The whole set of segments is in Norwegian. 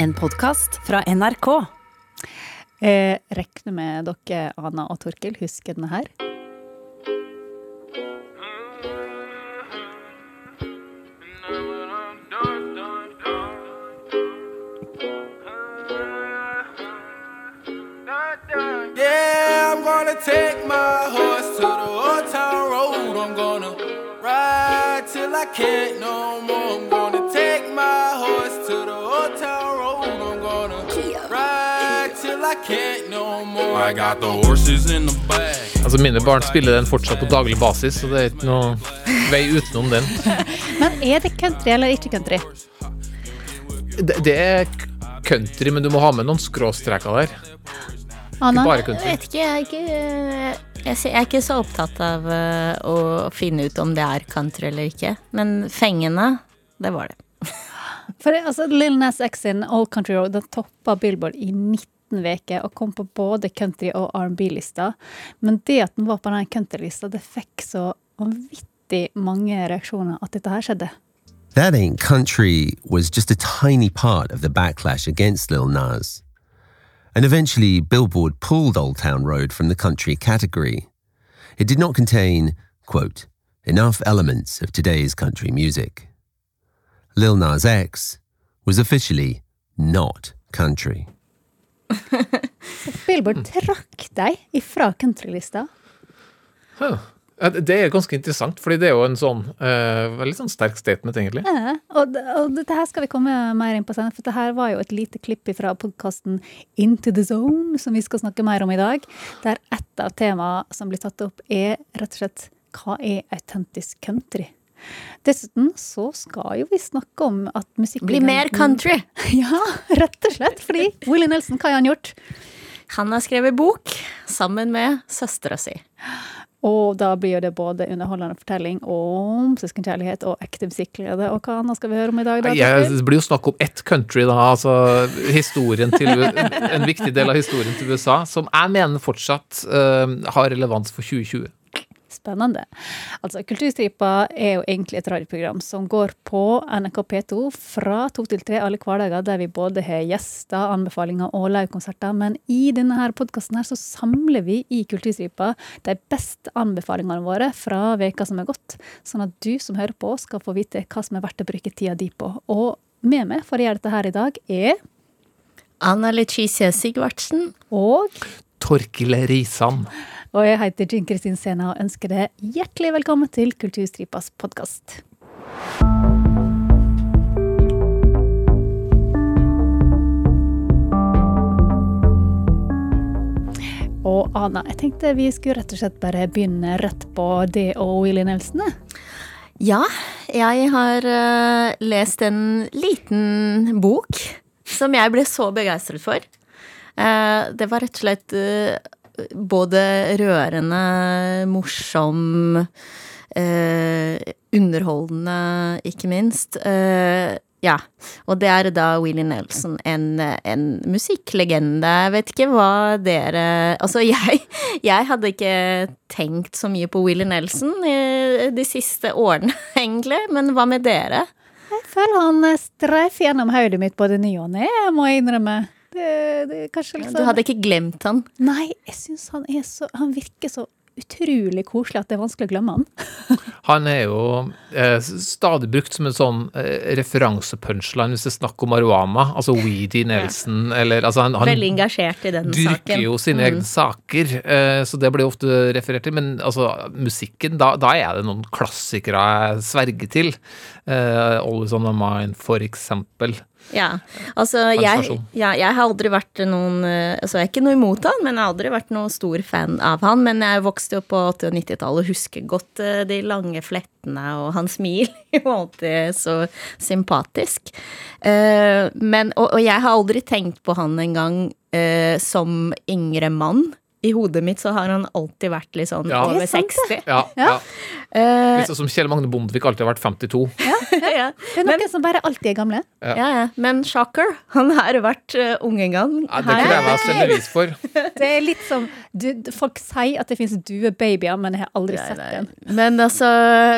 En podkast fra NRK. Jeg regner med dere, Ana og Torkil, husker denne her? Yeah, I'm gonna take my horse to the old town road. I'm gonna ride till I can't no more. Altså Mine barn spiller den fortsatt på daglig basis, så det er ikke noe vei utenom den. Men er det country eller ikke country? Det, det er country, men du må ha med noen skråstreker der. Anna? Ikke bare Jeg country. vet ikke, jeg er ikke, jeg er ikke så opptatt av eh, å finne ut om det er country eller ikke. Men fengende, det var det. For det, altså, Lil Nas X sin Old Country Road den toppa Billboard i 19 uker og kom på både country- og R&B-lista. Men det at den var på den det fikk så vanvittig mange reaksjoner at dette her skjedde. That Ain't Country was just a tiny part of the backlash against Lil Nas. And eventually, Billboard pulled Old Town Road from the country category. It did not contain, quote, enough elements of today's country music. Lil Nas X was officially not country. Billboard trakk deg ifra countrylista. Huh. Det er ganske interessant, fordi det er jo en sånn uh, veldig sånn sterk statement, egentlig. Ja, og, og dette her skal vi komme mer inn på senere, for dette her var jo et lite klipp fra podkasten Into the Zone, som vi skal snakke mer om i dag, der ett av temaene som blir tatt opp, er rett og slett hva er autentisk country? Dessuten så skal jo vi snakke om at musikk Bli mer country! Ja, rett og slett. Fordi Willy Nelson, hva har han gjort? Han har skrevet bok sammen med søstera si. Og da blir jo det både underholdende fortelling om søskenkjærlighet og ekte musikkglede. Og hva annet skal vi høre om i dag? da? Jeg, det blir jo snakk om ett country, da. Altså historien til En viktig del av historien til USA, som jeg mener fortsatt uh, har relevans for 2020. Spennende. Altså, Kulturstripa er jo egentlig et radioprogram som går på NRK P2 fra to til tre alle hverdager, der vi både har gjester, anbefalinger og livekonserter. Men i denne her podkasten her så samler vi i Kulturstripa de beste anbefalingene våre fra veka som er gått, sånn at du som hører på skal få vite hva som er verdt å bruke tida di på. Og med meg for å gjøre dette her i dag er Anna Leticia Sigvartsen. og Torkil Risan. Og jeg heter Jean Kristin Sena og ønsker deg hjertelig velkommen til Kulturstripas podkast. Og Ana, jeg tenkte vi skulle rett og slett bare begynne rett på det og Willy Nelson. Ja, jeg har uh, lest en liten bok som jeg ble så begeistret for. Uh, det var rett og slett eh, både rørende, morsom, eh, underholdende, ikke minst. Eh, ja, og det er da Willie Nelson, en, en musikklegende. Jeg vet ikke hva dere Altså, jeg, jeg hadde ikke tenkt så mye på Willie Nelson eh, de siste årene, egentlig. Men hva med dere? Jeg føler han eh, streifer gjennom hodet mitt både ny og ne, må jeg innrømme. Det, det, kanskje liksom... Du hadde ikke glemt han? Nei, jeg syns han er så Han virker så utrolig koselig at det er vanskelig å glemme han. Han er jo eh, stadig brukt som en sånn eh, referansepunchline hvis det er snakk om marihuana. Altså Weedy Nelson, eller altså han, han Veldig engasjert i den dyrker saken. jo sine egne saker, eh, så det blir ofte referert til. Men altså, musikken, da, da er det noen klassikere jeg sverger til. Eh, Always On My Mind, for eksempel. Ja, altså jeg, ja, jeg har aldri vært noen eh, Altså jeg er ikke noe imot han, men jeg har aldri vært noen stor fan av han. Men jeg vokste jo på 80- og 90-tallet og husker godt eh, de lange flettene, og han smil jo alltid så sympatisk. Eh, men, og, og jeg har aldri tenkt på han engang som yngre mann. I hodet mitt så har han alltid vært litt sånn Ja. over Det er sant, 60. Ja, ja. ja. Litt sånn som Kjell Magne Bondevik alltid har vært 52. ja. Det er noen som bare alltid er gamle. ja, ja. Men shocker, han har vært uh, en gang. Ja, det krever jeg se bevis for. Det er litt som du, Folk sier at det finnes duebabyer, men jeg har aldri Nei, sett nei. en. Men altså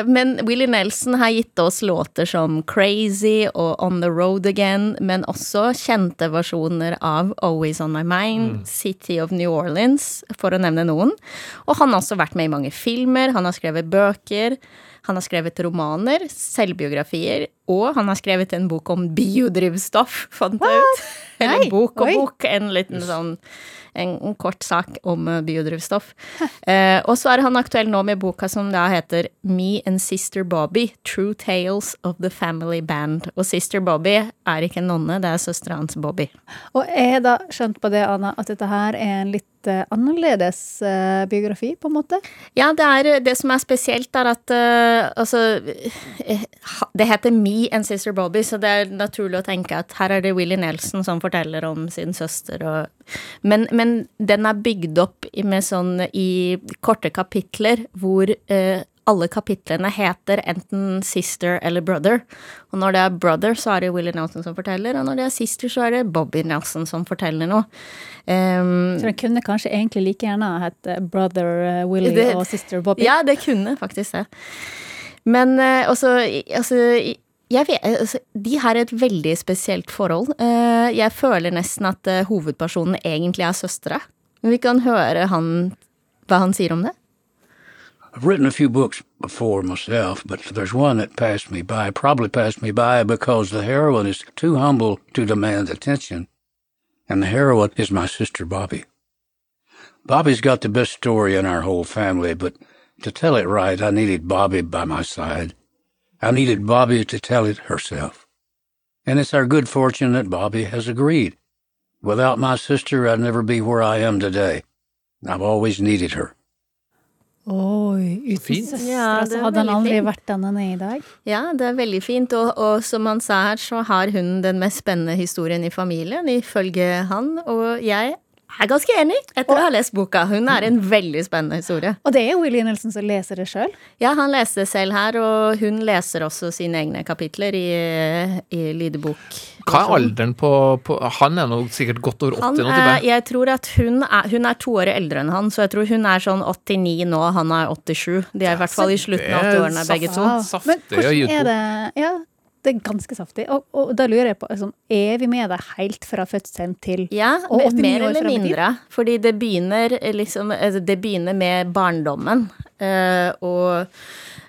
Men Willie Nelson har gitt oss låter som Crazy og On The Road Again, men også kjente versjoner av Always On My Mind, City of New Orleans, for å nevne noen. Og han har også vært med i mange filmer, han har skrevet bøker. Han har skrevet romaner, selvbiografier, og han har skrevet en bok om biodrivstoff, fant jeg ut. Eller Nei, bok og oi. bok, en liten sånn en, en kort sak om eh, biodrivstoff. Eh, og så er han aktuell nå med boka som da heter Me and Sister Bobby, True Tales of the Family Band. Og Sister Bobby er ikke en nonne, det er søstera hans Bobby. Og jeg har da skjønt på det, Anna, at dette her er en litt eh, annerledes eh, biografi, på en måte. Ja, det, er, det som er spesielt, er at uh, altså eh, Det heter Me and Sister Bobby, så det er naturlig å tenke at her er det Willie Nelson som forteller om sin søster og Men, men den er bygd opp med sånn i korte kapitler hvor eh, alle kapitlene heter enten sister eller brother. Og når det er brother, så er det Willie Nelson som forteller, og når det er sister, så er det Bobby Nelson som forteller noe. Um, Så den kunne kanskje egentlig like gjerne ha hett eh, Brother eh, Willie Det- og Sister Bobby. Ja, det kunne faktisk det. Men uh, også, altså vet, altså, De har et veldig spesielt forhold. Jeg føler nesten at hovedpersonen egentlig er søstre. Men vi kan høre han, hva han sier om det. I've written a few books before myself, but there's one that passed me by, probably passed me by because the heroine is too humble to demand attention. And the heroine is my sister Bobby. Bobby's got the best story in our whole family, but to tell it right, I needed Bobby by my side. I needed Bobby to tell it herself. And it's our good fortune that Bobby has agreed. Without my sister, I'd never be where I am today. I've always needed her. Oi, uten Fint. søstre Ja, så er hadde han aldri fint. vært den han er i dag. Ja, det er veldig fint, og, og som han sa her, så har hun den mest spennende historien i familien, ifølge han, og jeg er ganske enig etter å ha lest boka. Hun er en veldig spennende historie. Og det er jo Willie Nelson som leser det sjøl. Ja, han leste det selv her, og hun leser også sine egne kapitler i, i lydbok. Hva er alderen på, på Han er nå sikkert godt over 80 Han nå, er, jeg. jeg tror at hun er, hun er to år eldre enn han, så jeg tror hun er sånn 89 nå, han er 87. De er i hvert fall i slutten av er 80-årene begge to. saftig. Men hvordan er det Ja, det er ganske saftig. Og, og da lurer jeg på, altså, er vi med deg helt fra fødselen til Ja, mer eller mindre. Fordi det begynner liksom eh, Det begynner med barndommen. Uh, og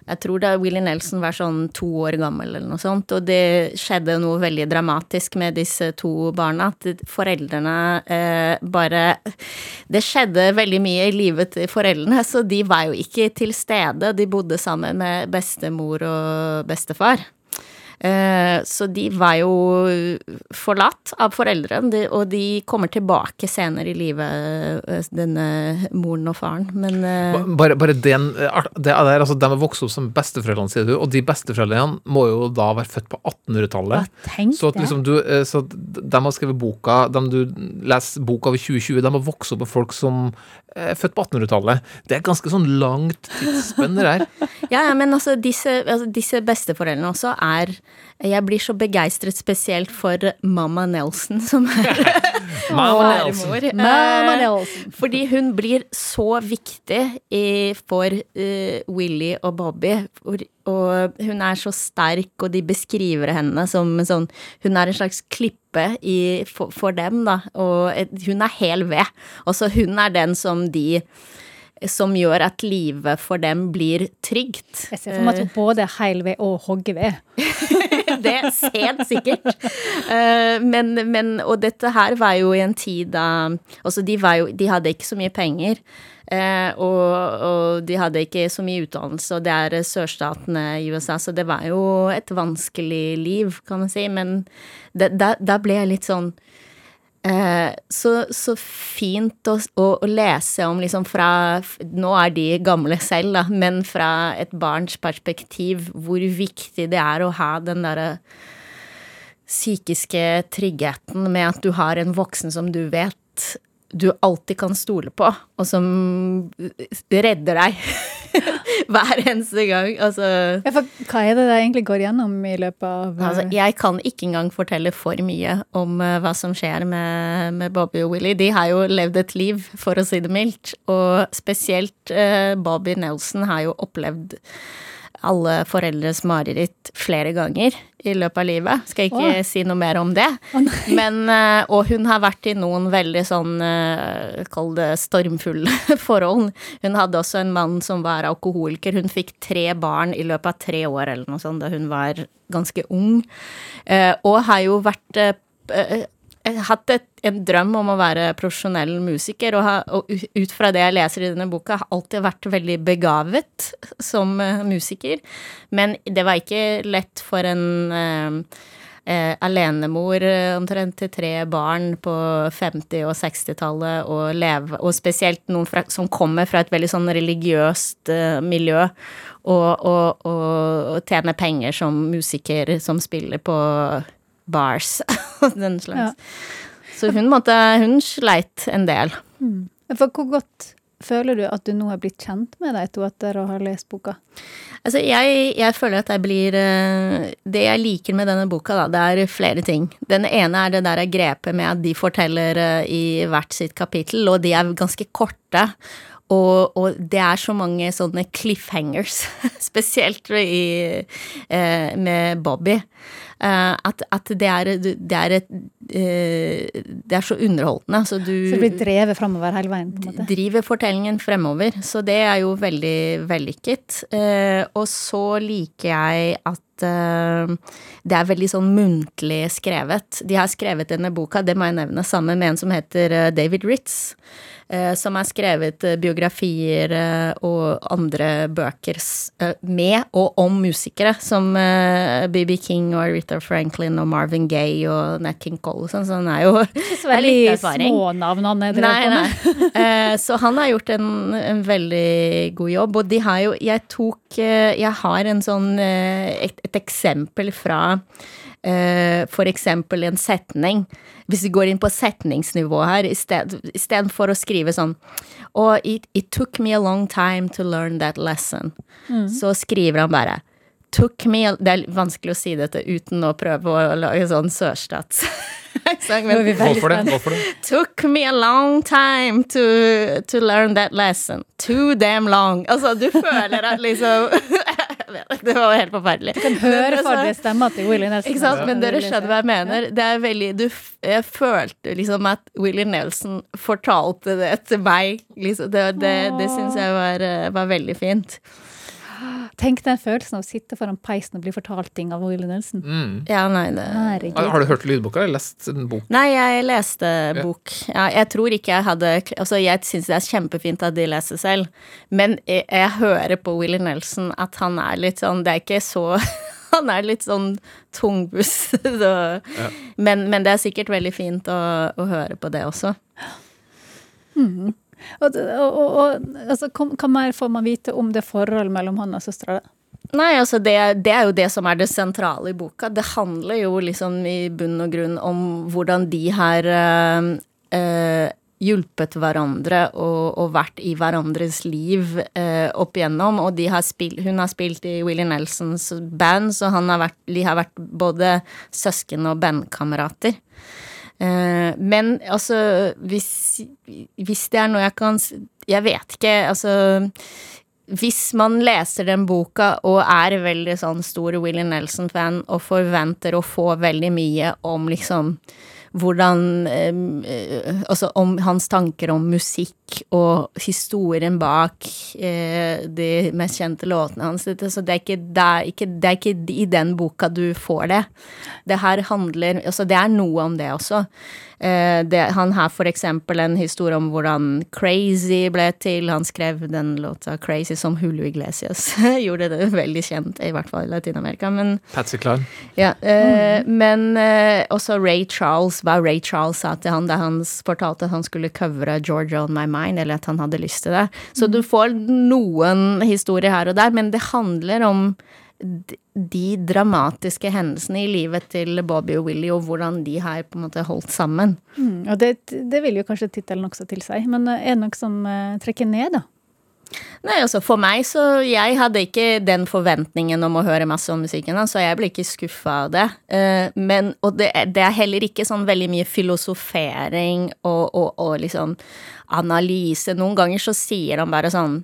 jeg tror da Willie Nelson var sånn to år gammel eller noe sånt, og det skjedde noe veldig dramatisk med disse to barna. At foreldrene eh, bare Det skjedde veldig mye i livet til foreldrene, så de var jo ikke til stede. De bodde sammen med bestemor og bestefar. Eh, Så de var jo forlatt av foreldrene, og de kommer tilbake senere i livet, eh, denne moren og faren. Men eh, Bare, bare den, det er der, altså, De er vokst opp som besteforeldrene, sier du, og de besteforeldrene må jo da være født på 1800-tallet. Tenk Så at liksom du, så de har skrevet boka, de du leser boka over 2020, de har vokst opp med folk som født på 1800-tallet. Det er ganske sånn langt tidsspenn, det der. Ja, ja, men altså disse, altså disse besteforeldrene også er Jeg blir så begeistret spesielt for mamma Nelson, som er Nelson. Mamma Eh, Nelson. Fordi hun blir så viktig i, for eh, Willy og Bobby. For, og hun er så sterk, og de beskriver henne som sånn Hun er en slags klippe i, for, for dem, da. Og hun er hel ved. Og hun er den som de som gjør at livet for dem blir trygt. Jeg ser for meg at hun både er heil ved og hogger ved. det sent sikkert. Uh, men, men, og dette her var jo i en tid da Altså, de, jo, de hadde ikke så mye penger. Uh, og, og de hadde ikke så mye utdannelse, og det er sørstatene i USA, så det var jo et vanskelig liv, kan man si. Men da, da, da ble jeg litt sånn Eh, så, så fint å, å, å lese om liksom fra Nå er de gamle selv, da, men fra et barns perspektiv, hvor viktig det er å ha den derre psykiske tryggheten med at du har en voksen som du vet du alltid kan stole på, og som redder deg hver eneste gang. Altså, Ja, for hva er det det egentlig går gjennom i løpet av altså Jeg kan ikke engang fortelle for mye om uh, hva som skjer med, med Bobby og Willy. De har jo levd et liv, for å si det mildt, og spesielt uh, Bobby Nelson har jo opplevd alle foreldres mareritt flere ganger i løpet av livet. Skal ikke Åh. si noe mer om det. Men, eh, og hun har vært i noen veldig sånn, eh, kall det stormfulle forhold. Hun hadde også en mann som var alkoholiker. Hun fikk tre barn i løpet av tre år eller noe sånt da hun var ganske ung. Eh, Og har jo vært hatt et, en drøm om å være profesjonell musiker, og, ha, og ut fra det jeg leser i denne boka, har alltid vært veldig begavet som uh, musiker. Men det var ikke lett for en uh, eh, alenemor eh, omtrent til tre barn på 50- og 60-tallet å leve, og spesielt noen fra, som kommer fra et veldig sånn religiøst eh, miljø, og, og, og, og tjene penger som musiker som spiller på bars og den slags. Så hun måtte Hun sleit en del. For hvor godt føler du at du nå har blitt kjent med de to etter å ha lest boka? Altså, jeg, jeg føler at jeg blir eh, Det jeg liker med denne boka, da, det er flere ting. Den ene er det der grepet med at de forteller eh, i hvert sitt kapittel, og de er ganske korte. Og, og det er så mange sånne cliffhangers, spesielt i, eh, med Bobby. Eh, at, at det er, det er et eh, Det er så underholdende. Så du Så du blir drevet framover hele veien? på en måte? driver fortellingen fremover. Så det er jo veldig vellykket. Eh, og så liker jeg at det er veldig sånn muntlig skrevet. De har skrevet denne boka, det må jeg nevne, sammen med en som heter eh, David Ritz. eh, som har skrevet eh, biografier eh, og andre bøker s- eh, med og om musikere, som BB King og Rita Franklin og Marvin Gaye og Nat King Cole og sånn, så han er jo er veldig erfaring. små han er Nei, nei. Eh, så han har gjort en, en veldig god jobb, og de har jo Jeg tok eh, Jeg har en sånn eh, et, et eksempel fra uh, for eksempel en setning. Hvis vi går inn på setningsnivå her, istedenfor å skrive sånn Og it, it took me a long time to learn that lesson. Så skriver han bare Took me a, Det er vanskelig å si dette uten å prøve å lage sånn sørstats. Hvorfor det. Hvorfor det. Took me a long time to, to learn that lesson. Too damn long. Altså, du føler at liksom Det var helt forferdelig. Du kan høre farlige stemmer til Willy Nelson. Ikke sant? Men dere skjønner hva jeg mener. Det er veldig du, Jeg følte liksom at Willy Nelson fortalte det til meg. Liksom. Det, det, det syns jeg var, eh, var veldig fint. Tenk den følelsen av å sitte foran peisen og bli fortalt ting av Willy Nelson. Mm. Ja, nei, det Herregud. Har har du hørt lydboka eller lest en bok? Nei, jeg leste bok. Ja, jeg tror ikke jeg hadde Altså, jeg syns det er kjempefint at de leser selv, men jeg, jeg hører på Willy Nelson at han er litt sånn Det er ikke så Han er litt sånn tungbuss. så, men, men det er sikkert veldig fint å, å høre på det også. Og, og, og, og altså, hva, mer får man vite om det forholdet mellom han og søstera? Nei, altså det, det er jo det som er det sentrale i boka. Det handler jo liksom i bunn og grunn om hvordan de har eh, hjulpet hverandre og, og vært i hverandres liv eh, opp igjennom. Og har spilt, hun har spilt i Willie Nelsons band, så har vært, de har vært både søsken og bandkamerater. Eh, men altså, hvis, hvis det er noe jeg kan Jeg vet ikke, altså hvis man leser den boka og er veldig sånn stor Willie Nelson-fan og forventer å få veldig mye om liksom hvordan eh, Altså om hans tanker om musikk og historien bak eh, de mest kjente låtene hans. Så det er, ikke, det, er ikke, det er ikke i den boka du får det. Det her handler Altså, det er noe om det også. Eh, det, han har for eksempel en historie om hvordan Crazy ble til. Han skrev den låta Crazy som Hulu Iglesias gjorde det veldig kjent, i hvert fall i Latin-Amerika. Men Patsy Cline. ja, eh, men eh, også Ray Charles, hva Ray Charles sa til han da han fortalte at han skulle covre Georgia on my mind, eller at han hadde lyst til det. Så du får noen historier her og der, men det handler om de, dramatiske hendelsene i livet til Bobby og Willy, og hvordan de har på en måte holdt sammen. Mm, og det, det vil jo kanskje tittelen også til seg, men eh, er det noe som eh, trekker ned, da? Nei, altså For meg, så jeg hadde ikke den forventningen om å høre masse om musikken, så jeg ble ikke skuffa av det. Eh, men, og det, det, er heller ikke sånn veldig mye filosofering og, og, og liksom analyse. Noen ganger så sier han bare sånn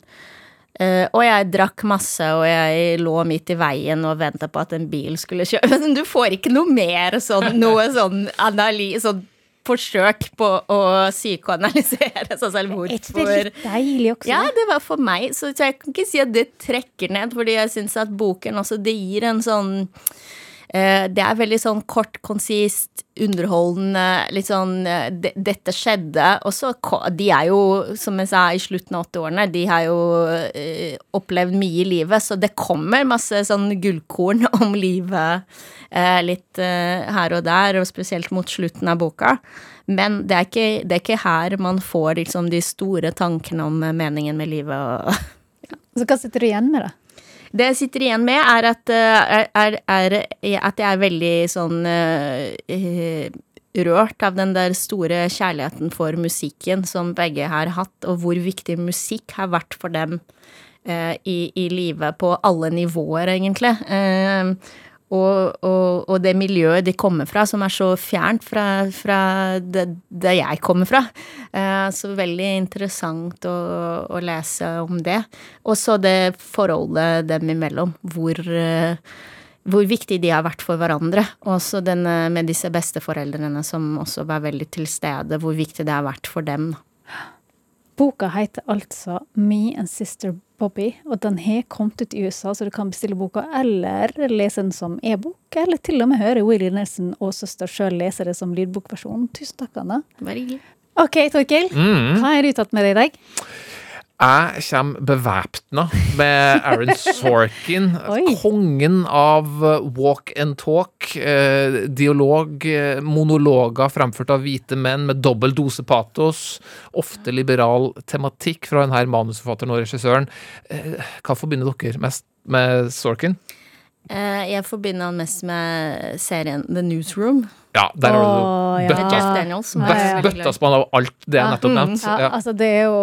Uh, og jeg drakk masse, og jeg lå midt i veien og venta på at en bil skulle kjøre. Men du får ikke noe mer sånn, noe sånn analyse, sånn forsøk på å psykoanalysere seg selv. hvorfor. Er ikke det litt deilig også? Ja, det var for meg. Så jeg kan ikke si at det trekker ned, fordi jeg syns at boken også det gir en sånn det er veldig sånn kort, konsist, underholdende, litt sånn eh, Dette skjedde. Og så De er jo, som jeg sa, i slutten av 80-årene, de har jo eh, opplevd mye i livet, så det kommer masse sånn gullkorn om livet litt her og der, og spesielt mot slutten av boka. Men det er ikke, det er ikke her man får liksom de store tankene om meningen med livet og ja. Så hva sitter du igjen med, da? Det jeg sitter igjen med, er at, eh, er, er, at jeg er veldig sånn uh, rørt av den der store kjærligheten for musikken som begge har hatt, og hvor viktig musikk har vært for dem uh, i, i livet på alle nivåer, egentlig. Uh, og, og, og, det miljøet de kommer fra, som er så fjernt fra, fra det, det, jeg kommer fra. Eh, så veldig interessant å, å, lese om det. Og så det forholdet dem imellom, hvor, eh, hvor viktig de har vært for hverandre. Også denne med disse besteforeldrene som også var veldig til stede, hvor viktig det har vært for dem. Boka heter altså Me and Sister Bobby, og den har kommet ut i USA, så du kan bestille boka eller lese den som e-bok, eller til og med høre Willy Nelson og søster sjøl lese det som lydbokversjon. Tusen takk, Anna. Bare hyggelig. OK, Torkil. Mm. Hva har du tatt med deg i dag? Jeg kommer bevæpna med Aaron Sorkin, kongen av eh, walk and talk. Eh, dialog, eh, monologer fremført av hvite menn med dobbel dose patos. Ofte liberal tematikk fra denne manusforfatteren og regissøren. Eh, hva forbinder dere mest med Sorkin? Eh, jeg forbinder han mest med serien The Newsroom. Ja, der har du bøtta, bøttaspann av alt det jeg nettopp nevnte. Ja, ja, altså det er jo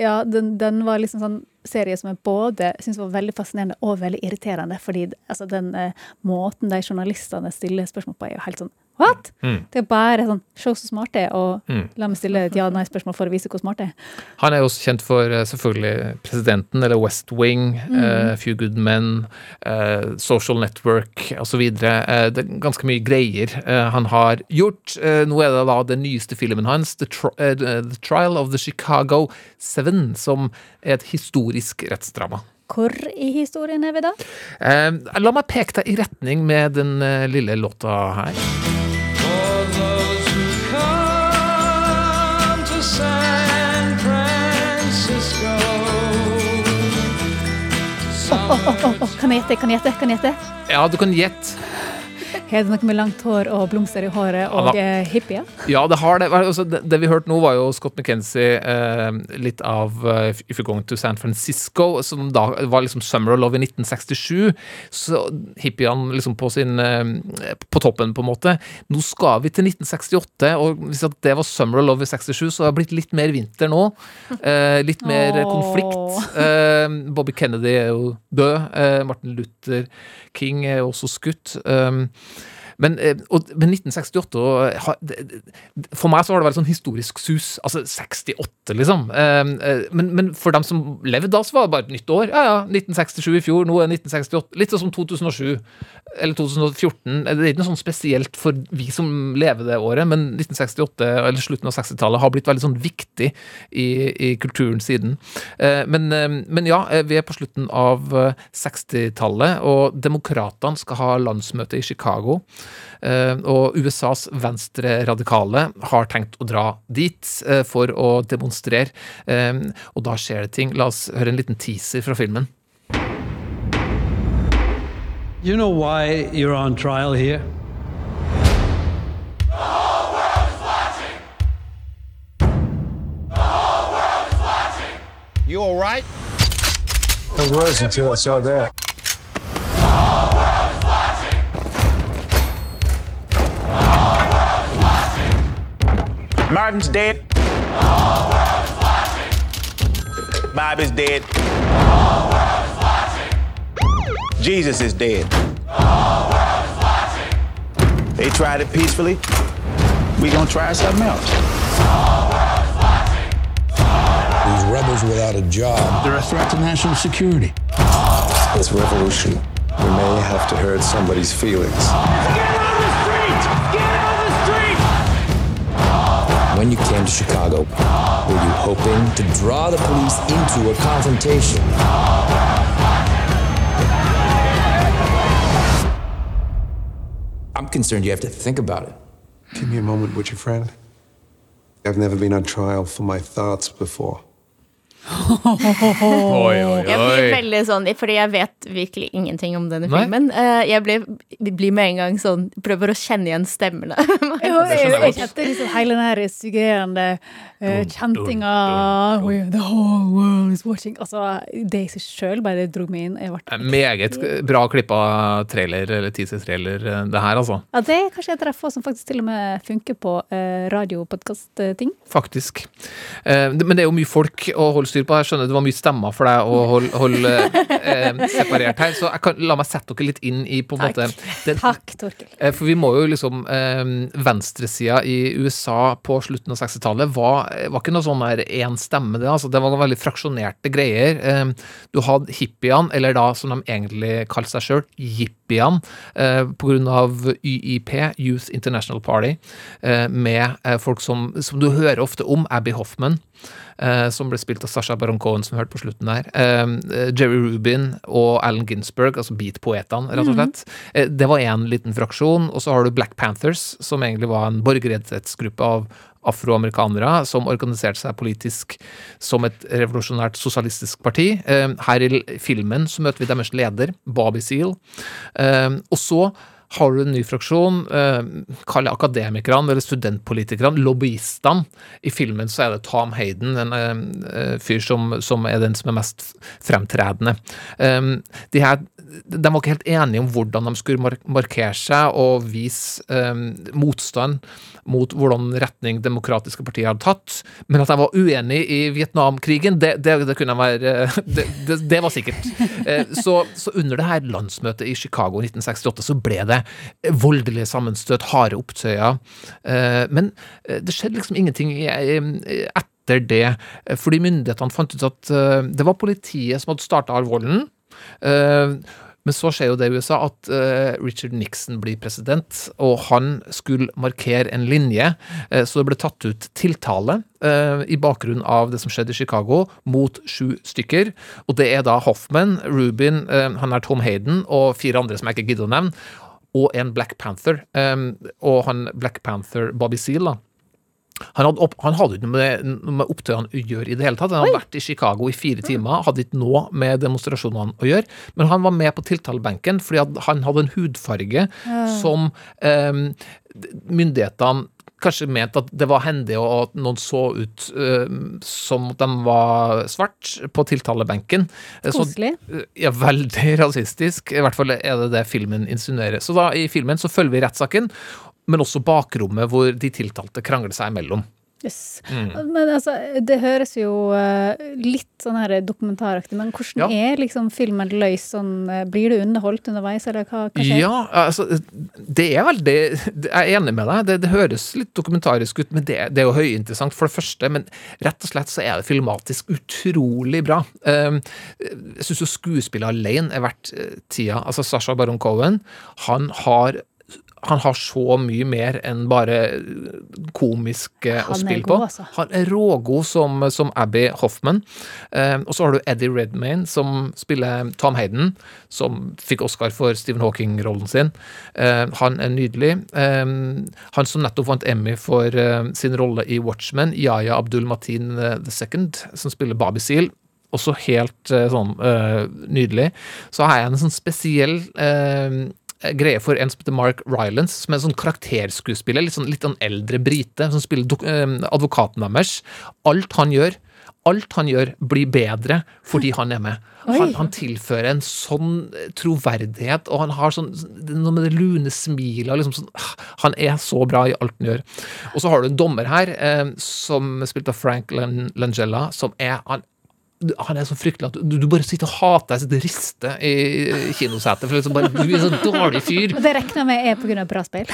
Ja, den, den var liksom sånn serie som jeg både syns var veldig fascinerende og veldig irriterende. Fordi altså, den eh, måten de journalistene stiller spørsmål på, er jo helt sånn What?! Mm. Det er bare sånn Show så smart det er, og mm. la meg stille et ja-nei-spørsmål for å vise hvor smart det er. Han er jo også kjent for uh, selvfølgelig Presidenten, eller West Wing, mm. uh, Few Good Men, uh, Social Network osv. Uh, det er ganske mye greier han har gjort. nå er det da den nyeste filmen hans, The, Tri The Trial of the Chicago Seven, som er et historisk rettsdrama. Hvor i historien er vi da? la meg peke deg i retning med den lille låta her. Oh, oh, oh, kan jeg gjette? Kan jeg gjette? Kan? Ja, du kan gjette. Har det noe med langt hår og blomster i håret og ja, hippier? Ja, det har det. Altså, det. det. vi hørte nå, var jo Scott McKenzie, eh, litt av uh, If You're Going to San Francisco, som da var liksom Summer of Love i 1967. Så hippiene liksom på sin eh, På toppen, på en måte. Nå skal vi til 1968, og hvis det var Summer of Love i 67, så har det blitt litt mer vinter nå. Eh, litt mer oh. konflikt. Eh, Bobby Kennedy er jo død. Eh, Martin Luther King er jo også skutt. Um, men, eh, og, men 1968 For meg så har det vært sånn historisk sus. Altså 68, liksom. Ehm, eh, men, men, for dem som levde da, så var det bare et nytt år. Ja ja, 1967 i fjor, nå er 1968. Litt sånn som 2007 eller 2014. Det er ikke noe sånn spesielt for vi som lever det året, men 1968 eller slutten av 60-tallet har blitt veldig sånn viktig i, i kulturen siden. Eh, men, men, ja, vi er på slutten av 60-tallet, og demokratene skal ha landsmøte i Chicago. Eh, og USAs venstre-radikale har tenkt å dra dit eh, for å demonstrere, eh, og da skjer det ting. La oss høre en liten teaser fra filmen. You know why you're on trial here? You all right? I was until I saw that. Martin's dead. bob is dead. Jesus is dead. They tried it peacefully. We gonna try something else. These rebels without a job. They're a threat to national security. This revolution, we may have to hurt somebody's feelings. When you came to Chicago, were you hoping to draw the police into a confrontation? I'm concerned you have to think about it. Give me a moment, would you, friend? I've never been on trial for my thoughts before. Oi, oi, Jeg blir oi. veldig sånn, fordi jeg vet virkelig ingenting om denne Nei. filmen. Eh, Jeg blir, blir med en gang sånn Prøver å kjenne igjen stemmene. Jeg, kjente liksom hele den her suggerende uh, kjentinga The whole world is watching. Altså, det i seg sjøl bare dro meg inn. Jeg ble, Meget bra klippa trailer, eller teaser-trailer, det her, altså. ja, det er kanskje et av de få som faktisk til og med funker på uh, radiopodkast-ting. Faktisk. Uh, men det er jo mye folk å holde styr på. Jeg skjønner det var mye stemmer for deg å holde, holde eh, separert her, så kan la meg sette dere litt inn i på en måte den, Takk, Torkel. Eh, For vi må jo liksom eh, Venstresida i USA på slutten av 60-tallet var, var ikke noe sånn der én stemme, det. altså Det var veldig fraksjonerte greier. Eh, du hadde hippiene, eller da som de egentlig kalte seg sjøl, jippiene, eh, på grunn av YIP, Youth International Party, eh, med eh, folk som, som du hører ofte om, Abby Hoffman. eh, som ble spilt av Sasha Baron Cohen, som vi hørte på slutten der. Eh, Jerry Rubin og Allen Ginsberg, altså beat-poetene, rett og slett. Eh, det var én liten fraksjon. Og så har du Black Panthers, som egentlig var en borgerrettighetsgruppe av afroamerikanere som organiserte seg politisk som et revolusjonært sosialistisk parti. Eh, her i filmen så møter vi deres leder, Bobby Seale. Eh, og så har du en ny fraksjon, eh, kall det akademikerne eller studentpolitikerne, lobbyistene. I filmen så er det Tom Hayden, en fyr som, som er den som er mest fremtredende. De her de var ikke helt enige om hvordan de skulle markere seg og vise eh, motstand mot hvordan retning demokratiske partier hadde tatt. Men at de var uenige i Vietnamkrigen, det, det, det kunne være eh, det, det, var sikkert. Eh, Så, så under det her landsmøtet i Chicago i 1968 så ble det voldelige sammenstøt, harde opptøyer. Eh, Men eh, det skjedde liksom ingenting etter det, fordi myndighetene fant ut at eh, det var politiet som hadde starta all volden. Eh, Men så skjer jo det i USA at eh, Richard Nixon blir president, og han skulle markere en linje, eh, så det ble tatt ut tiltale i bakgrunn av det som skjedde i Chicago, mot sju stykker. Og det er da Hoffman, Rubin, han er Tom Hayden og fire andre som jeg ikke gidder å nevne, og en Black Panther. og han Black Panther, Bobby Seale, da. Han hadde, opp, han hadde ikke noe med, med opptøyene å gjøre i det hele tatt. Han hadde vært i Chicago i fire timer, hadde ikke noe med demonstrasjonene å gjøre. Men han var med på tiltalebenken fordi han hadde en hudfarge som eh, myndighetene kanskje mente at det var hendig, og at noen så ut eh, som at de var svart på tiltalebenken. Eh, så- Koselig. ja, veldig rasistisk. I hvert fall er det det filmen insinuerer. Så da i filmen så følger vi rettssaken, men også bakrommet hvor de tiltalte krangler seg imellom. Yes. Mm. Men altså, det høres jo eh, litt sånn her dokumentaraktig, men hvordan Ja. er liksom filmen løs sånn? eh, Blir du underholdt underveis, eller hva, hva skjer? Ja, altså Det er veldig Jeg er enig med deg. Det, det høres litt dokumentarisk ut, men det, det er jo høyinteressant, for det første. Men rett og slett så er det filmatisk utrolig bra. Um, jeg syns jo skuespillet alene er verdt eh, tida. Altså Sasha Baron Cohen, han har han har så mye mer enn bare komisk eh, å spille på. altså. Han er rågod som, som Abby Hoffman. Eh, og så har du Eddie Redmayne, som spiller Tom Hayden, som fikk Oscar for Stephen Hawking-rollen sin. Eh, han er nydelig. Eh, han som nettopp vant Emmy for eh, sin rolle i Watchmen, Yaya Abdul Mateen eh, II, som spiller Bobby Seal. Også helt sånn eh, nydelig. Så har jeg en sånn spesiell eh, greie for en som heter Mark Rylance, som er en sånn karakterskuespiller, litt sånn, litt sånn eldre brite, som spiller eh, advokaten deres. Alt han gjør, alt han gjør, blir bedre fordi han er med. Han, han tilfører en sånn troverdighet, og han har sånn er noe med det lune smilet liksom sånn, ah, Han er så bra i alt han gjør. Og så har du en dommer her, eh, som er spilt av Frank Langella, som er han, han er så fryktelig at du, du bare sitter og hater deg, sitter og rister i kinosetet. For liksom bare, du er så dårlig fyr. Og det regner jeg med er pga. bra spill.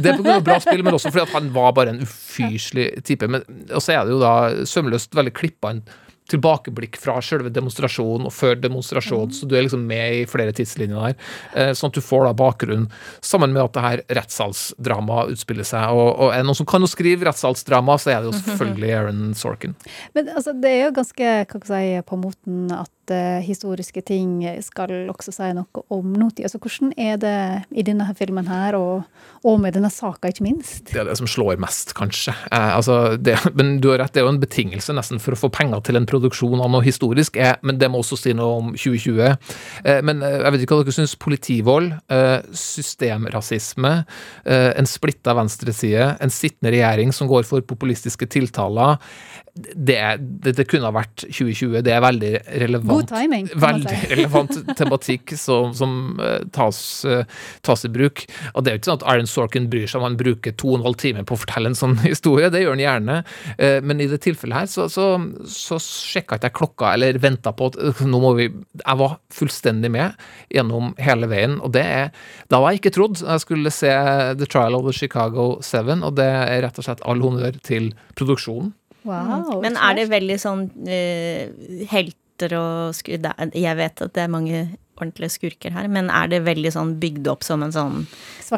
Det er pga. bra spill, men også fordi at han var bare en ufyselig type. Men, og så er det jo da sømløst veldig klippa en tilbakeblikk fra selve demonstrasjonen og før demonstrasjonen, så du er liksom med i flere tidslinjer der. Eh, sånn at du får da bakgrunnen, sammen med at det her rettssalsdramaet utspiller seg. Og, og er det noen som kan å skrive rettssalsdrama, så er det jo selvfølgelig Aaron Sorkin. Men altså, det er jo ganske hva skal jeg si, på moten at eh, historiske ting skal også si noe om nåtid. Altså, hvordan er det i denne filmen her, og, og med denne saka, ikke minst? Det er det som slår mest, kanskje. Eh, altså det, men du har rett, det er jo en betingelse nesten for å få penger til en produksjon av noe historisk, eh, men det må også si noe om 2020. Eh, men eh, jeg vet ikke hva dere syns. Politivold, eh, systemrasisme, en splitta venstreside, en sittende regjering som går for populistiske tiltaler. Det, det, det kunne ha vært 2020. Det er veldig relevant. Timing, Veldig relevant tematikk som, som eh, tas, eh, tas i bruk. Og det er jo ikke sånn at Aaron Sorkin bryr seg om han bruker to og en halv time på å fortelle en sånn historie, det gjør han gjerne. Eh, Men i det tilfellet her så, så, så sjekka ikke jeg klokka eller venta på at øh, nå må vi Jeg var fullstendig med gjennom hele veien, og det er Da var jeg ikke trodd jeg skulle se The Trial of the Chicago Seven, og det er rett og slett all honnør til produksjonen. Wow. Men er det veldig sånn uh, helter og skurker er- Jeg vet at det er mange ordentlige skurker her, men er det veldig sånn bygd opp som en sånn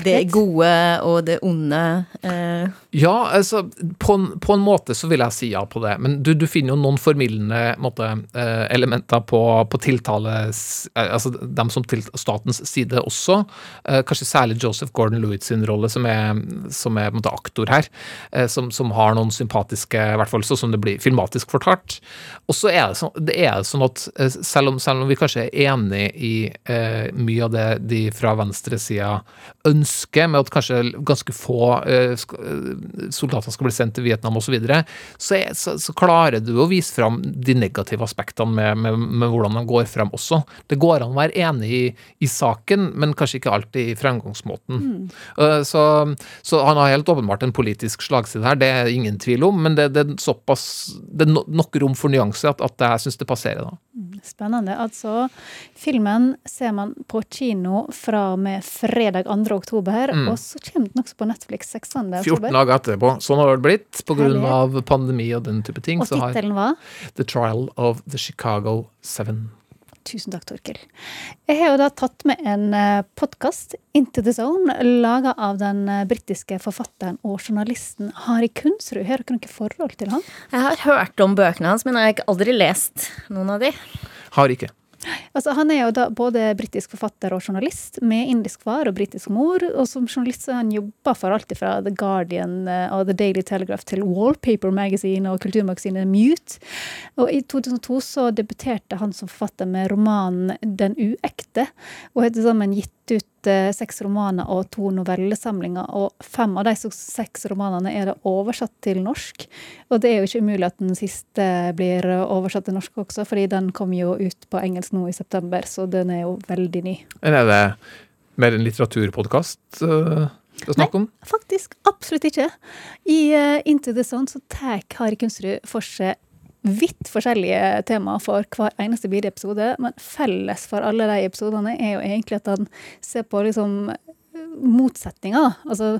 Det gode og det onde eh, Ja, altså, på en, på en måte så vil jeg si ja på det, men du, du finner jo noen formildende måte, eh, elementer på, på tiltales eh, Altså dem som til statens side også. Eh, kanskje særlig Joseph Gordon-Lewitt sin rolle, som er, som er måte aktor her. som, som har noen sympatiske, i hvert fall sånn som det blir filmatisk fortalt. Og så er det sånn, det er sånn at selv om, selv om vi kanskje er enig i eh, mye av det de fra venstresida ønsker, med at kanskje ganske få eh, soldater skal bli sendt til Vietnam osv., så, videre, så, er- så, så klarer du å vise fram de negative aspektene med, med, med hvordan de går frem også. Det går an å være enig i, i saken, men kanskje ikke alltid i fremgangsmåten. Eh, så, så han har helt åpenbart en politisk slagside her, det er ingen tvil om, men det, det er såpass Det er nok rom for nyanse at, at jeg syns det passerer, da. Spennende. Altså, filmen ser man på kino fra og med fredag 2. oktober, Mm. og så kommer den også på Netflix 6. 14 dager etterpå. Sånn har det blitt pga. Pandemi og den type ting. Og tittelen var? The Trial of the Chicago Seven. Tusen takk, Torkil. Jeg har jo da tatt med en podkast, Into the Zone, laga av den eh, britiske forfatteren og journalisten Hari Kunsrud. Har dere noe forhold til han? Jeg har hørt om bøkene hans, men jeg har ikke aldri lest noen av de. Har ikke. Altså, han er jo da både britisk forfatter og journalist, med indisk far og britisk mor. Og som journalist har han jobba for alt fra The Guardian eh, og The Daily Telegraph til Wallpaper Magazine og kulturmagasinet Mute. Og i 2002 så debuterte han som forfatter med romanen Den uekte, og har til sammen gitt ut eh, seks romaner og to novellesamlinger. Og fem av de seks romanene er det oversatt til norsk. Og det er jo ikke umulig at den siste blir oversatt til norsk også, fordi den kom jo ut på engelsk nå i september, så den er jo veldig ny. Eller er det mer en litteraturpodkast uh, er snakk? Faktisk absolutt ikke. I uh, Into the Zone så tar Kari Kunstrud for seg vidt forskjellige temaer for hver eneste bidige men felles for alle de episodene er jo egentlig at han ser på liksom motsetninger. Altså,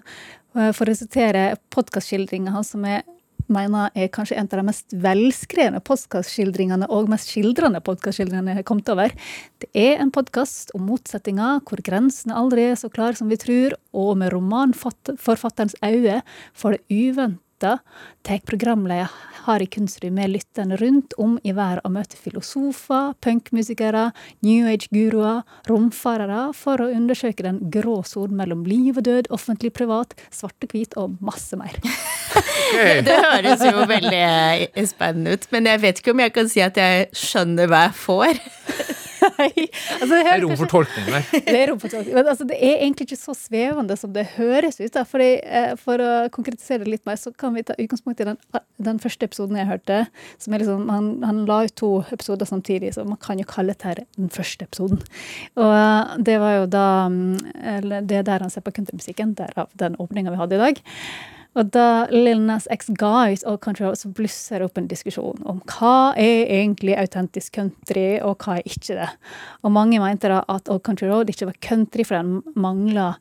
eh, for å sitere podkastskildringa hans, som jeg mener er kanskje en av de mest velskrevne podkastskildringene og mest skildrende podkastskildringene jeg har kommet over. Det er en podkast om motsetninger, hvor grensene aldri er så klare som vi tror, og med romanforfatterens øye for det uventa tar programleder Hari Kunstrud med lytterne rundt om i verden og møter filosofer, punkmusikere, New Age-guruer, romfarere, for å undersøke den grå sonen mellom liv og død, offentlig, privat, svart og hvit og masse mer. Det, det høres jo veldig eh, spennende ut, men jeg vet ikke om jeg kan si at jeg skjønner hva jeg får. Altså, det, er rom for tolkning der. det er rom for tolkning. Men altså, det er egentlig ikke så svevende som det høres ut. Da. Fordi, eh, for å konkretisere det litt mer, så kan vi ta utgangspunkt i den, den første episoden jeg hørte. Som er liksom, han, han la ut to episoder samtidig, så man kan jo kalle dette den første episoden. Og eh, det var jo da mm, eller Det er der han ser på countrymusikken, derav den åpninga vi hadde i dag. Og da Lil Nas X ga ut Old Country så blusser det opp en diskusjon om hva er egentlig autentisk country, og hva er ikke det. Og mange mente da at Old Country Road ikke var country, for den mangla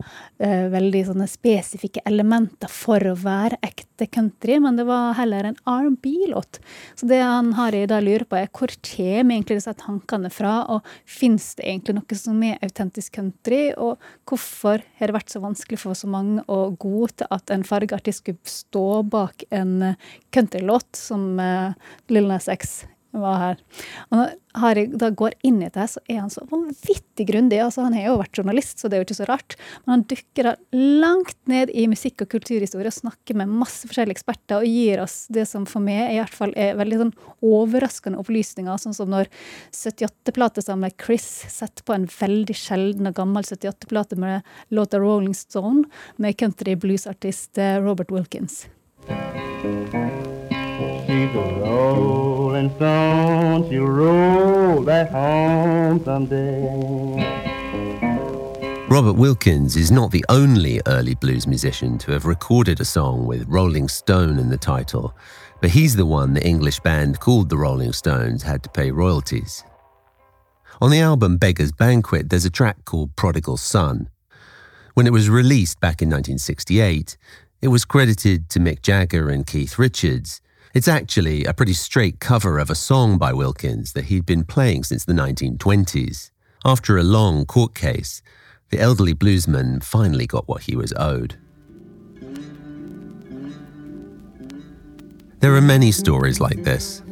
eh, veldig sånne spesifikke elementer for å være ekte country, men det var heller en R&B-låt. Så det han har i dag lurer på, er hvor kommer egentlig disse tankene fra, og fins det egentlig noe som er autentisk country, og hvorfor har det vært så vanskelig for så mange å godta at en fargeartist skulle stå bak en eh, countrylåt som uh, Lil Nas X var her. Og når Harry da går inn i det, så er han så vanvittig grundig. Altså, han har jo vært journalist, så det er jo ikke så rart. Men han dykker da langt ned i musikk- og kulturhistorie og snakker med masse forskjellige eksperter og gir oss det som for meg i hvert fall er veldig sånn overraskende opplysninger. Sånn som når 78-platesamler Chris setter på en veldig sjelden og gammel 78-plate med låta Rolling Stone med country bluesartist eh, Robert Wilkins. She's a rolling stone, she'll roll back home someday. Robert Wilkins is not the only early blues musician to have recorded a song with Rolling Stone in the title, but he's the one the English band called the Rolling Stones had to pay royalties. On the album Beggar's Banquet, there's a track called Prodigal Son. When it was released back in 1968, it was credited to Mick Jagger and Keith Richards. It's actually a pretty straight cover of a song by Wilkins that he'd been playing since the 1920s. After a long court case, the elderly bluesman finally got what he was owed. There are many stories like this.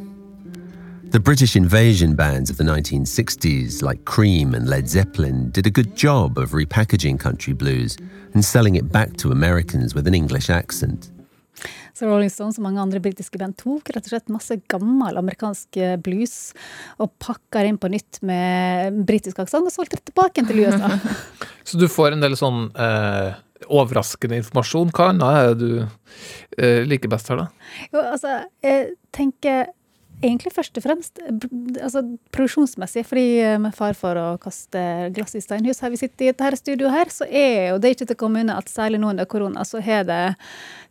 The British invasion bands of the 1960s, like Cream and Led Zeppelin, did a good job of repackaging country blues and selling it back to Americans with an English accent. Så Rolling Stones og mange andre britiske band tok rett og slett masse gammel amerikansk eh, blues og pakka inn på nytt med britisk aksent og solgte det tilbake til USA. Så du får en del sånn eh, overraskende informasjon. Hva annet er det du eh, liker best her, da? Jo, altså, jeg tenker egentlig først og fremst altså, produksjonsmessig, fordi eh, med far for å kaste glass i steinhus her vi sitter i dette studioet her, så er jo det ikke til unna at særlig nå under korona, så har det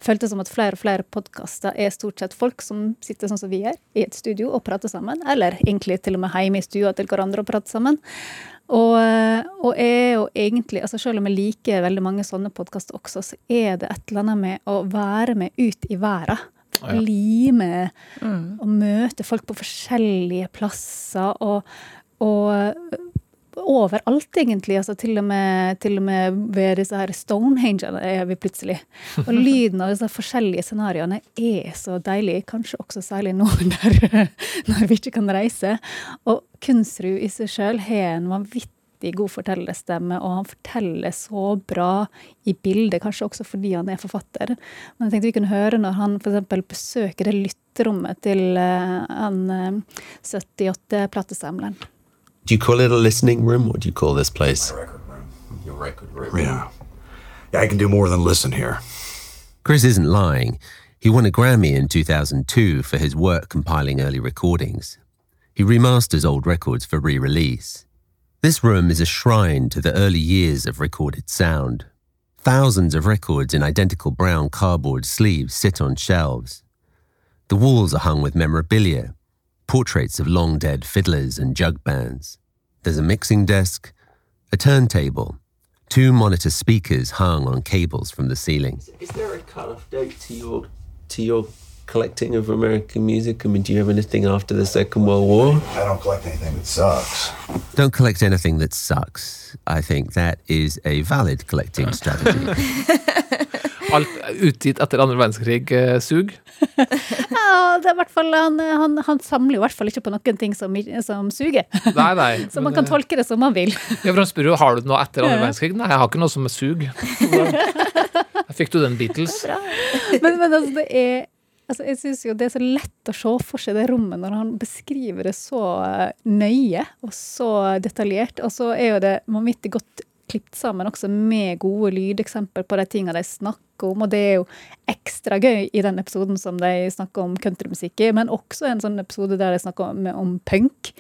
føltes som at flere og flere podkaster er stort sett folk som sitter sånn som vi er, i et studio og prater sammen, eller egentlig til og med hjemme i stua til hverandre og prater sammen. Og, eh, og er jo egentlig, altså selv om jeg liker veldig mange sånne podkaster også, så er det et eller annet med å være med ut i verden. Ja. Bli med og møte folk på forskjellige plasser og, og overalt, egentlig. Altså til og med, til og med ved disse her Stonehenge er vi plutselig. Og lyden av disse forskjellige scenarioene er så deilig, kanskje også særlig nå når, når vi ikke kan reise. Og Kunstrud i seg sjøl har en vanvittig god fortellerstemme, og han forteller så bra i bildet, kanskje også fordi han er forfatter. Men jeg tenkte vi kunne høre når han f.eks. besøker det lytterommet til eh, han eh, 78-platesamleren. Do you call it a listening room? What do you call this place? Yeah. Yeah, I can do more than listen here. Chris isn't lying. He won a Grammy in 2002 for his work compiling early recordings. He remasters old records for re release. This room is a shrine to the early years of recorded sound. Thousands of records in identical brown cardboard sleeves sit on shelves. The walls are hung with memorabilia, portraits of long dead fiddlers and jug bands. There's a mixing desk, a turntable, two monitor speakers hung on cables from the ceiling. Is there a cut-off date to your to your collecting of American music? I mean, do you have anything after the Second World War? I don't collect anything that sucks. Don't collect anything that sucks. I think that is a valid collecting strategy. Alt utgitt etter andre verdenskrig eh, sug. Ja, det er i hvert fall, han, han, han samler i hvert fall ikke på noen ting som, som suger. Nei, nei. Så man kan eh, tolke det som man vil. Ja, for han spør jo har du noe etter andre verdenskrig. Nei, jeg har ikke noe som er sug. Da fikk du den Beatles. Men, men altså, det er Altså, jeg syns jo det er så lett å se for seg det rommet når han beskriver det så eh, nøye og så detaljert. Og så er jo det vanvittig godt klippet sammen også med gode lydeksempler på de tingene de snakker om. Og det er jo ekstra gøy i den episoden som de snakker om countrymusikk i, men også en sånn episode der de snakker om, om punk.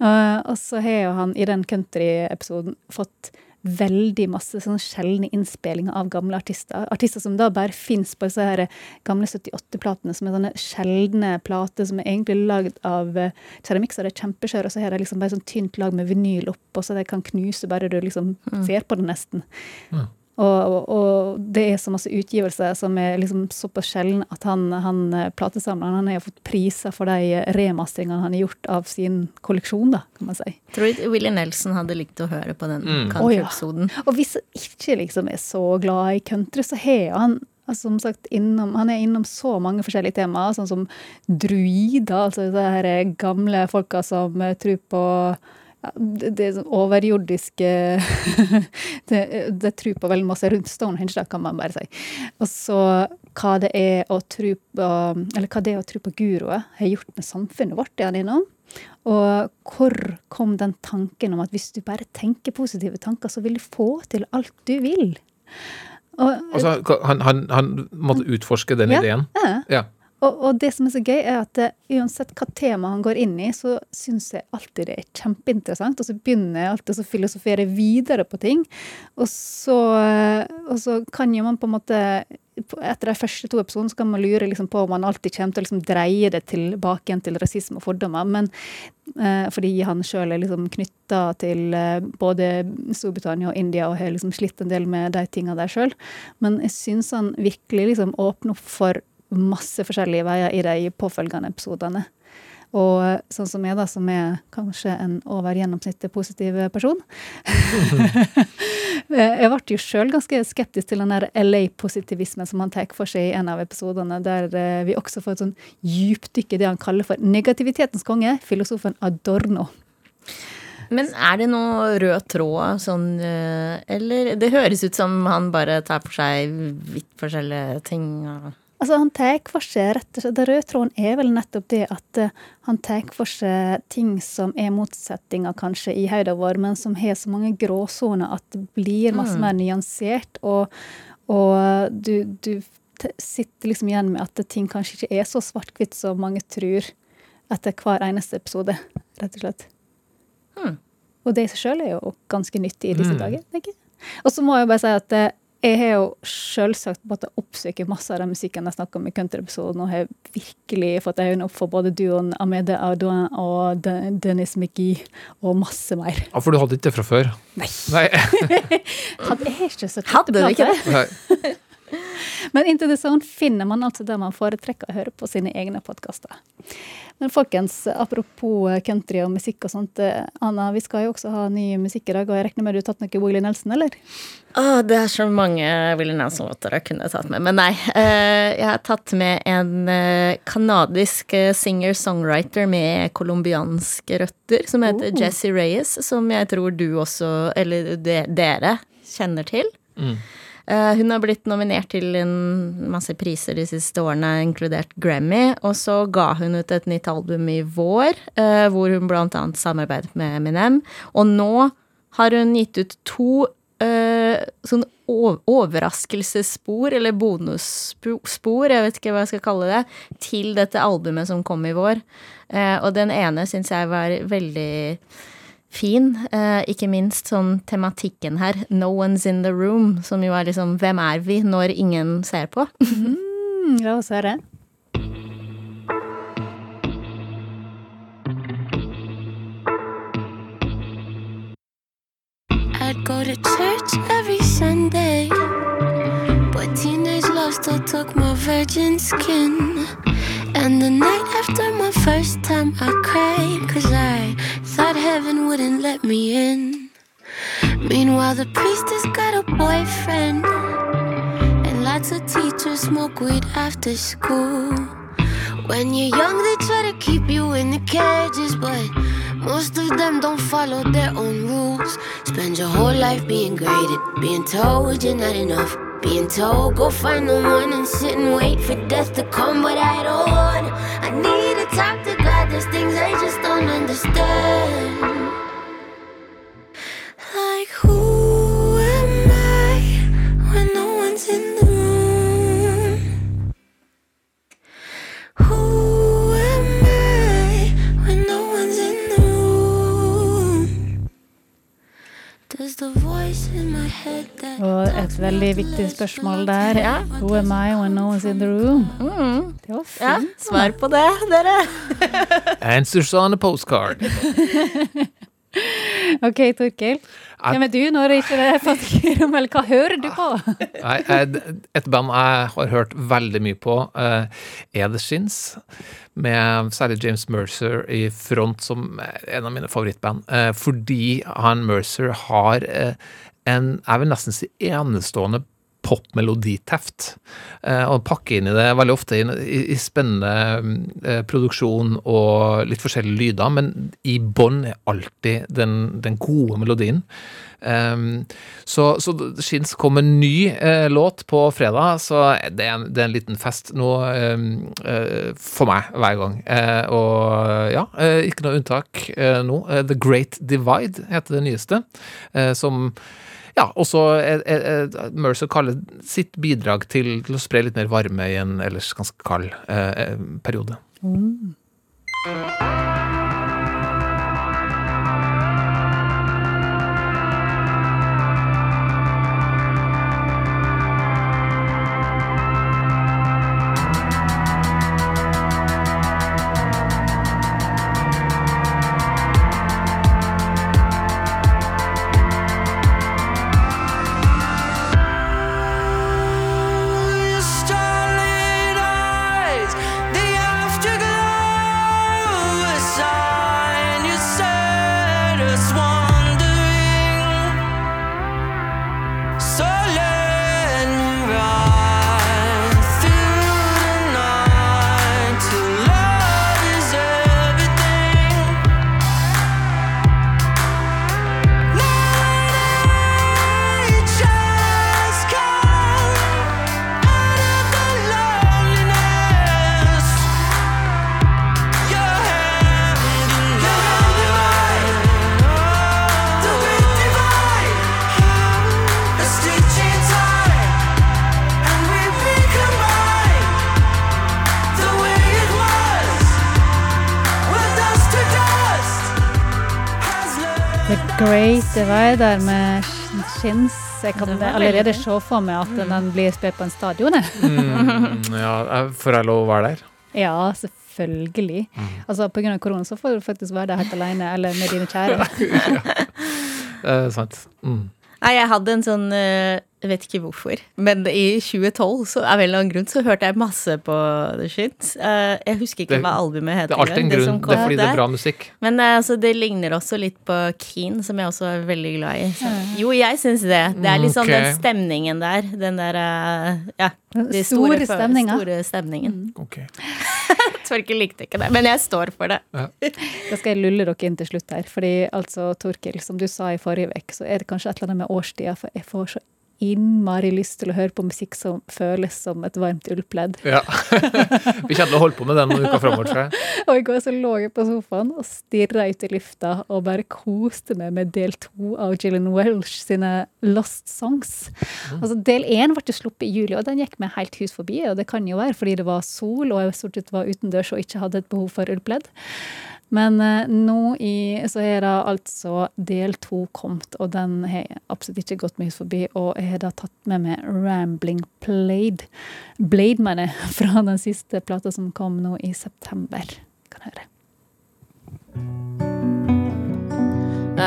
Uh, og så har jo han i den country-episoden fått veldig masse sånn sjeldne innspillinger av gamle artister. Artister som da bare fins på disse her gamle 78-platene, som er sånne sjeldne plater som er egentlig lagd av keramikk, så det er kjempeskjør, og så har de liksom bare sånn tynt lag med vinyl oppå, så de kan knuse bare du liksom Mm. ser på det nesten. Ja. Og, og, det er så masse utgivelser som er liksom såpass sjelden at han, han eh, platesamleren han har fått priser for de remasteringene han har gjort av sin kolleksjon, da, kan man si. Tror du Willie Nelson hadde likt å høre på den Mm. country-episoden? Og hvis han ikke liksom er så glad i country, så har han altså, som sagt innom, han er innom så mange forskjellige temaer, sånn som druider, altså de her gamle folka som eh, tror på ja, det, det er sånn overjordiske det, det tror på veldig masse rundt Stonehenge, da, kan man bare si. Og så hva det er å tro på Eller hva det er å tro på guruer har gjort med samfunnet vårt, er han innom. Og hvor kom den tanken om at hvis du bare tenker positive tanker, så vil du få til alt du vil? Og, Altså, han, han, han måtte utforske den Ja, ideen. ja. Ja. Og, og det som er så gøy, er at eh, uansett hva tema han går inn i, så syns jeg alltid det er kjempeinteressant. Og så begynner jeg alltid å filosofere videre på ting. Og så, eh, og så kan jo man på en måte Etter de første to episodene så kan man lure liksom på om man alltid kommer til å liksom dreie det tilbake igjen til rasisme og fordommer. Men eh, fordi han sjøl er liksom knytta til eh, både Storbritannia og India og har liksom slitt en del med de tinga der sjøl. Men jeg syns han virkelig liksom åpner opp for masse forskjellige veier i de påfølgende episodene. Og sånn som jeg, da, som er kanskje en over gjennomsnittet positiv person Jeg ble jo sjøl ganske skeptisk til den der LA-positivismen som han tar for seg i en av episodene, der eh, vi også får et sånn dypdykk i det han kaller for negativitetens konge, filosofen Adorno. Men er det noe rød tråd sånn eh, Eller det høres ut som han bare tar for seg vidt forskjellige ting. og- Altså, han tar for seg rett og slett Den røde tråden er vel nettopp det at uh, han tar for seg ting som er motsetninger kanskje i hodet vår, men som har så mange gråsoner at det blir masse Mm. mer nyansert. Og, og du, du sitter liksom igjen med at ting kanskje ikke er så svart-hvitt som mange tror etter hver eneste episode, rett og slett. Mm. Og det i seg sjøl er jo ganske nyttig i disse Mm. dager, tenker jeg. Og så må jeg bare si at eh, jeg har jo selvsagt måttet oppsøke masse av den musikken jeg snakker om i country-episoden, og har virkelig fått øynene opp for både duoen Amede Audouin og Dennis McGee, og masse mer. ja, for du hadde ikke det fra før? Nei. Nei. Hadde jeg ikke så sett Hadde du ikke det? Men Into the Zone finner man altså der man foretrekker å høre på sine egne podkaster. Men folkens, apropos country og musikk og sånt. eh, Anna, vi skal jo også ha ny musikk i dag, og jeg regner med du har tatt noe Willy Nelson, eller? Å, det er så mange Willy Nelson-låter jeg kunne tatt med. Men nei. eh, jeg har tatt med en kanadisk eh, singer-songwriter med colombianske røtter, som heter Oh. Jesse Reyes, som jeg tror du også, eller de, dere, kjenner til. Mm. Eh, hun har blitt nominert til en masse priser de siste årene, inkludert Grammy. Og så ga hun ut et nytt album i vår, eh, hvor hun blant annet samarbeidet med Eminem. Og nå har hun gitt ut to eh, sånn overraskelsesspor, eller bonusspor, jeg vet ikke hva jeg skal kalle det, til dette albumet som kom i vår. Og den ene syns jeg var veldig fin. Eh, ikke minst sånn tematikken her, 'No one's in the room', som jo er liksom 'Hvem er vi?' når ingen ser på. Mm, la oss høre. I'd go to church every Sunday, but teenage love still took my virgin skin. And the night after my first time, I cried, cause I thought heaven wouldn't let me in. Meanwhile, the priestess got a boyfriend, and lots of teachers smoke weed after school. When you're young, they try to keep you in the cages, but most of them don't follow their own rules. Spend your whole life being graded, being told you're not enough. Being told, go find the one and sit and wait for death to come, but I don't don't understand. Og et veldig viktig spørsmål der. Who am I when no one's in the room? Det var Ja, svar på det, dere. Answers on a postcard. Ok, Torkil. Hvem er du når ikke det er fattigrom, eller hva hører du på? Nei, et band jeg har hørt veldig mye på, eh, er The Shins. Med særlig James Mercer i front som en av mine favorittband. Eh, Fordi han Mercer har eh, en, jeg vil nesten si enestående popmeloditeft. Eh, Og pakker inn i det veldig ofte i, spennende eh, produksjon og litt forskjellige lyder, men i bånn er alltid den, den gode melodien. Um, så, så Shins kom en ny eh, låt på fredag, så det er en, det er en liten fest nå um, uh, for meg hver gang. Uh, og ja, uh, ikke noe unntak nå. The Great Divide heter det nyeste, som ja, også er, er, er Mercer kaller sitt bidrag til, til å spre litt mer varme i en ellers ganske kald eh, eh, periode. Starlit Great Divider med Shins. Jeg kan allerede se for meg at den blir spilt på en stadion. Mm, ja, får jeg lov å være der? Ja, selvfølgelig. Altså, på grunn av korona så får du faktisk være der helt alene, eller med dine kjære. Eh, sant. Mm. Nei, jeg hadde en sånn eh, Jeg vet ikke hvorfor, men i 2012 så av en eller annen grunn så hørte jeg masse på The Shit. Eh, jeg husker ikke Det- hva albumet het. Det er alltid en grunn. Det, Det er fordi det er bra musikk. Men altså, det ligner også litt på Keen, som jeg også er veldig glad i. Så. Jo, jeg syns det. Det er liksom Mm, den stemningen der. Den der eh, Ja. de store store, stemninga. Store stemningen. Ok. Torkil likte ikke det, men jeg står for det. Da skal jeg lulle dere inn til slutt her. Fordi altså, Torkil, som du sa i forrige uke, så er det kanskje et eller annet med årstida, for jeg får så innmari lyst til å høre på musikk som føles som et varmt ullpledd. Ja. Vi kommer til å holde på med den noen uker framover. Og i går så lå jeg på sofaen og stirra ut i lufta og bare koste meg med del to av Gillian Welsh sine Lost Songs. Altså Del én ble sluppet i juli, og den gikk meg helt hus forbi. Og det kan jo være fordi det var sol, og jeg stort sett var utendørs og ikke hadde et behov for ullpledd. Men eh, nå i, så er det altså del to kommet, og den har absolutt ikke gått meg forbi. Og jeg har da tatt med meg Rambling Blade, Blade mener jeg, fra den siste plata som kom nå i september. Kan høre. I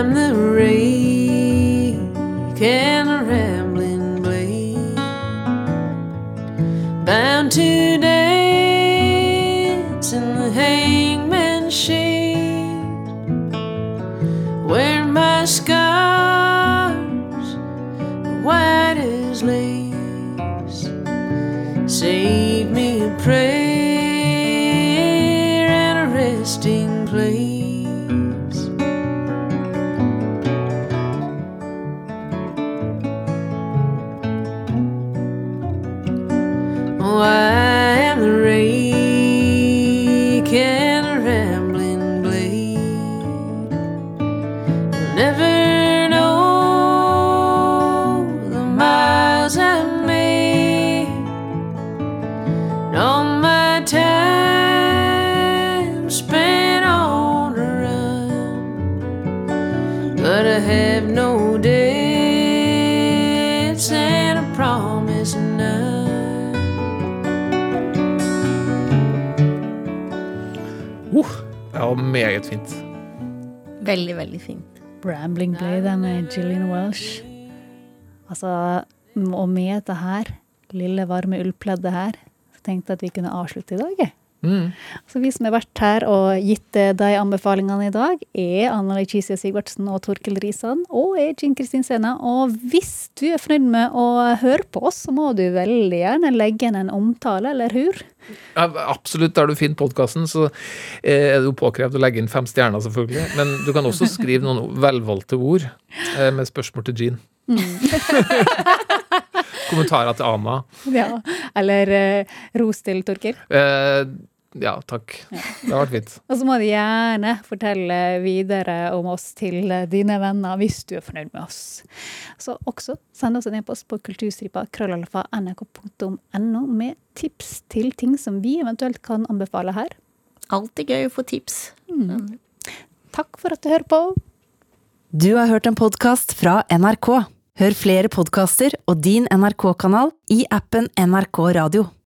am the rake and a rambling blade, bound to dance in the hangman's shade where my scars white as lace. Save me a prayer and a resting place. Why? have no debts and a promise none. Uh, det var meget fint. Veldig, veldig fint. Brambling Blade med Gillian Welsh. Altså, og med dette her, lille, varme ullpleddet her, så tenkte jeg at vi kunne avslutte i dag, jeg. Mm. Så vi som har vært her og gitt eh, de anbefalingene i dag, er Anna Leiticia Sigvartsen og Torkel Risan, og er Jean Kristin Sena. Og hvis du er fornøyd med å høre på oss, så må du veldig gjerne legge inn en omtale eller hur. Ja, absolutt, der du finner podkasten, så eh, er det jo påkrevd å legge inn fem stjerner, selvfølgelig. Men du kan også skrive noen velvalgte ord eh, med spørsmål til Jean. Kommentarer til Ana. Ja. Eller eh, ros til Torkel. Eh, ja, takk. Det har vært fint. Og så må du gjerne fortelle videre om oss til dine venner hvis du er fornøyd med oss. Så også send oss en e-post på kulturstripa krøllalfa nrk.no med tips til ting som vi eventuelt kan anbefale her. Alltid gøy å få tips. Mm. Takk for at du hører på. Du har hørt en podkast fra NRK. Hør flere podkaster og din NRK-kanal i appen NRK Radio.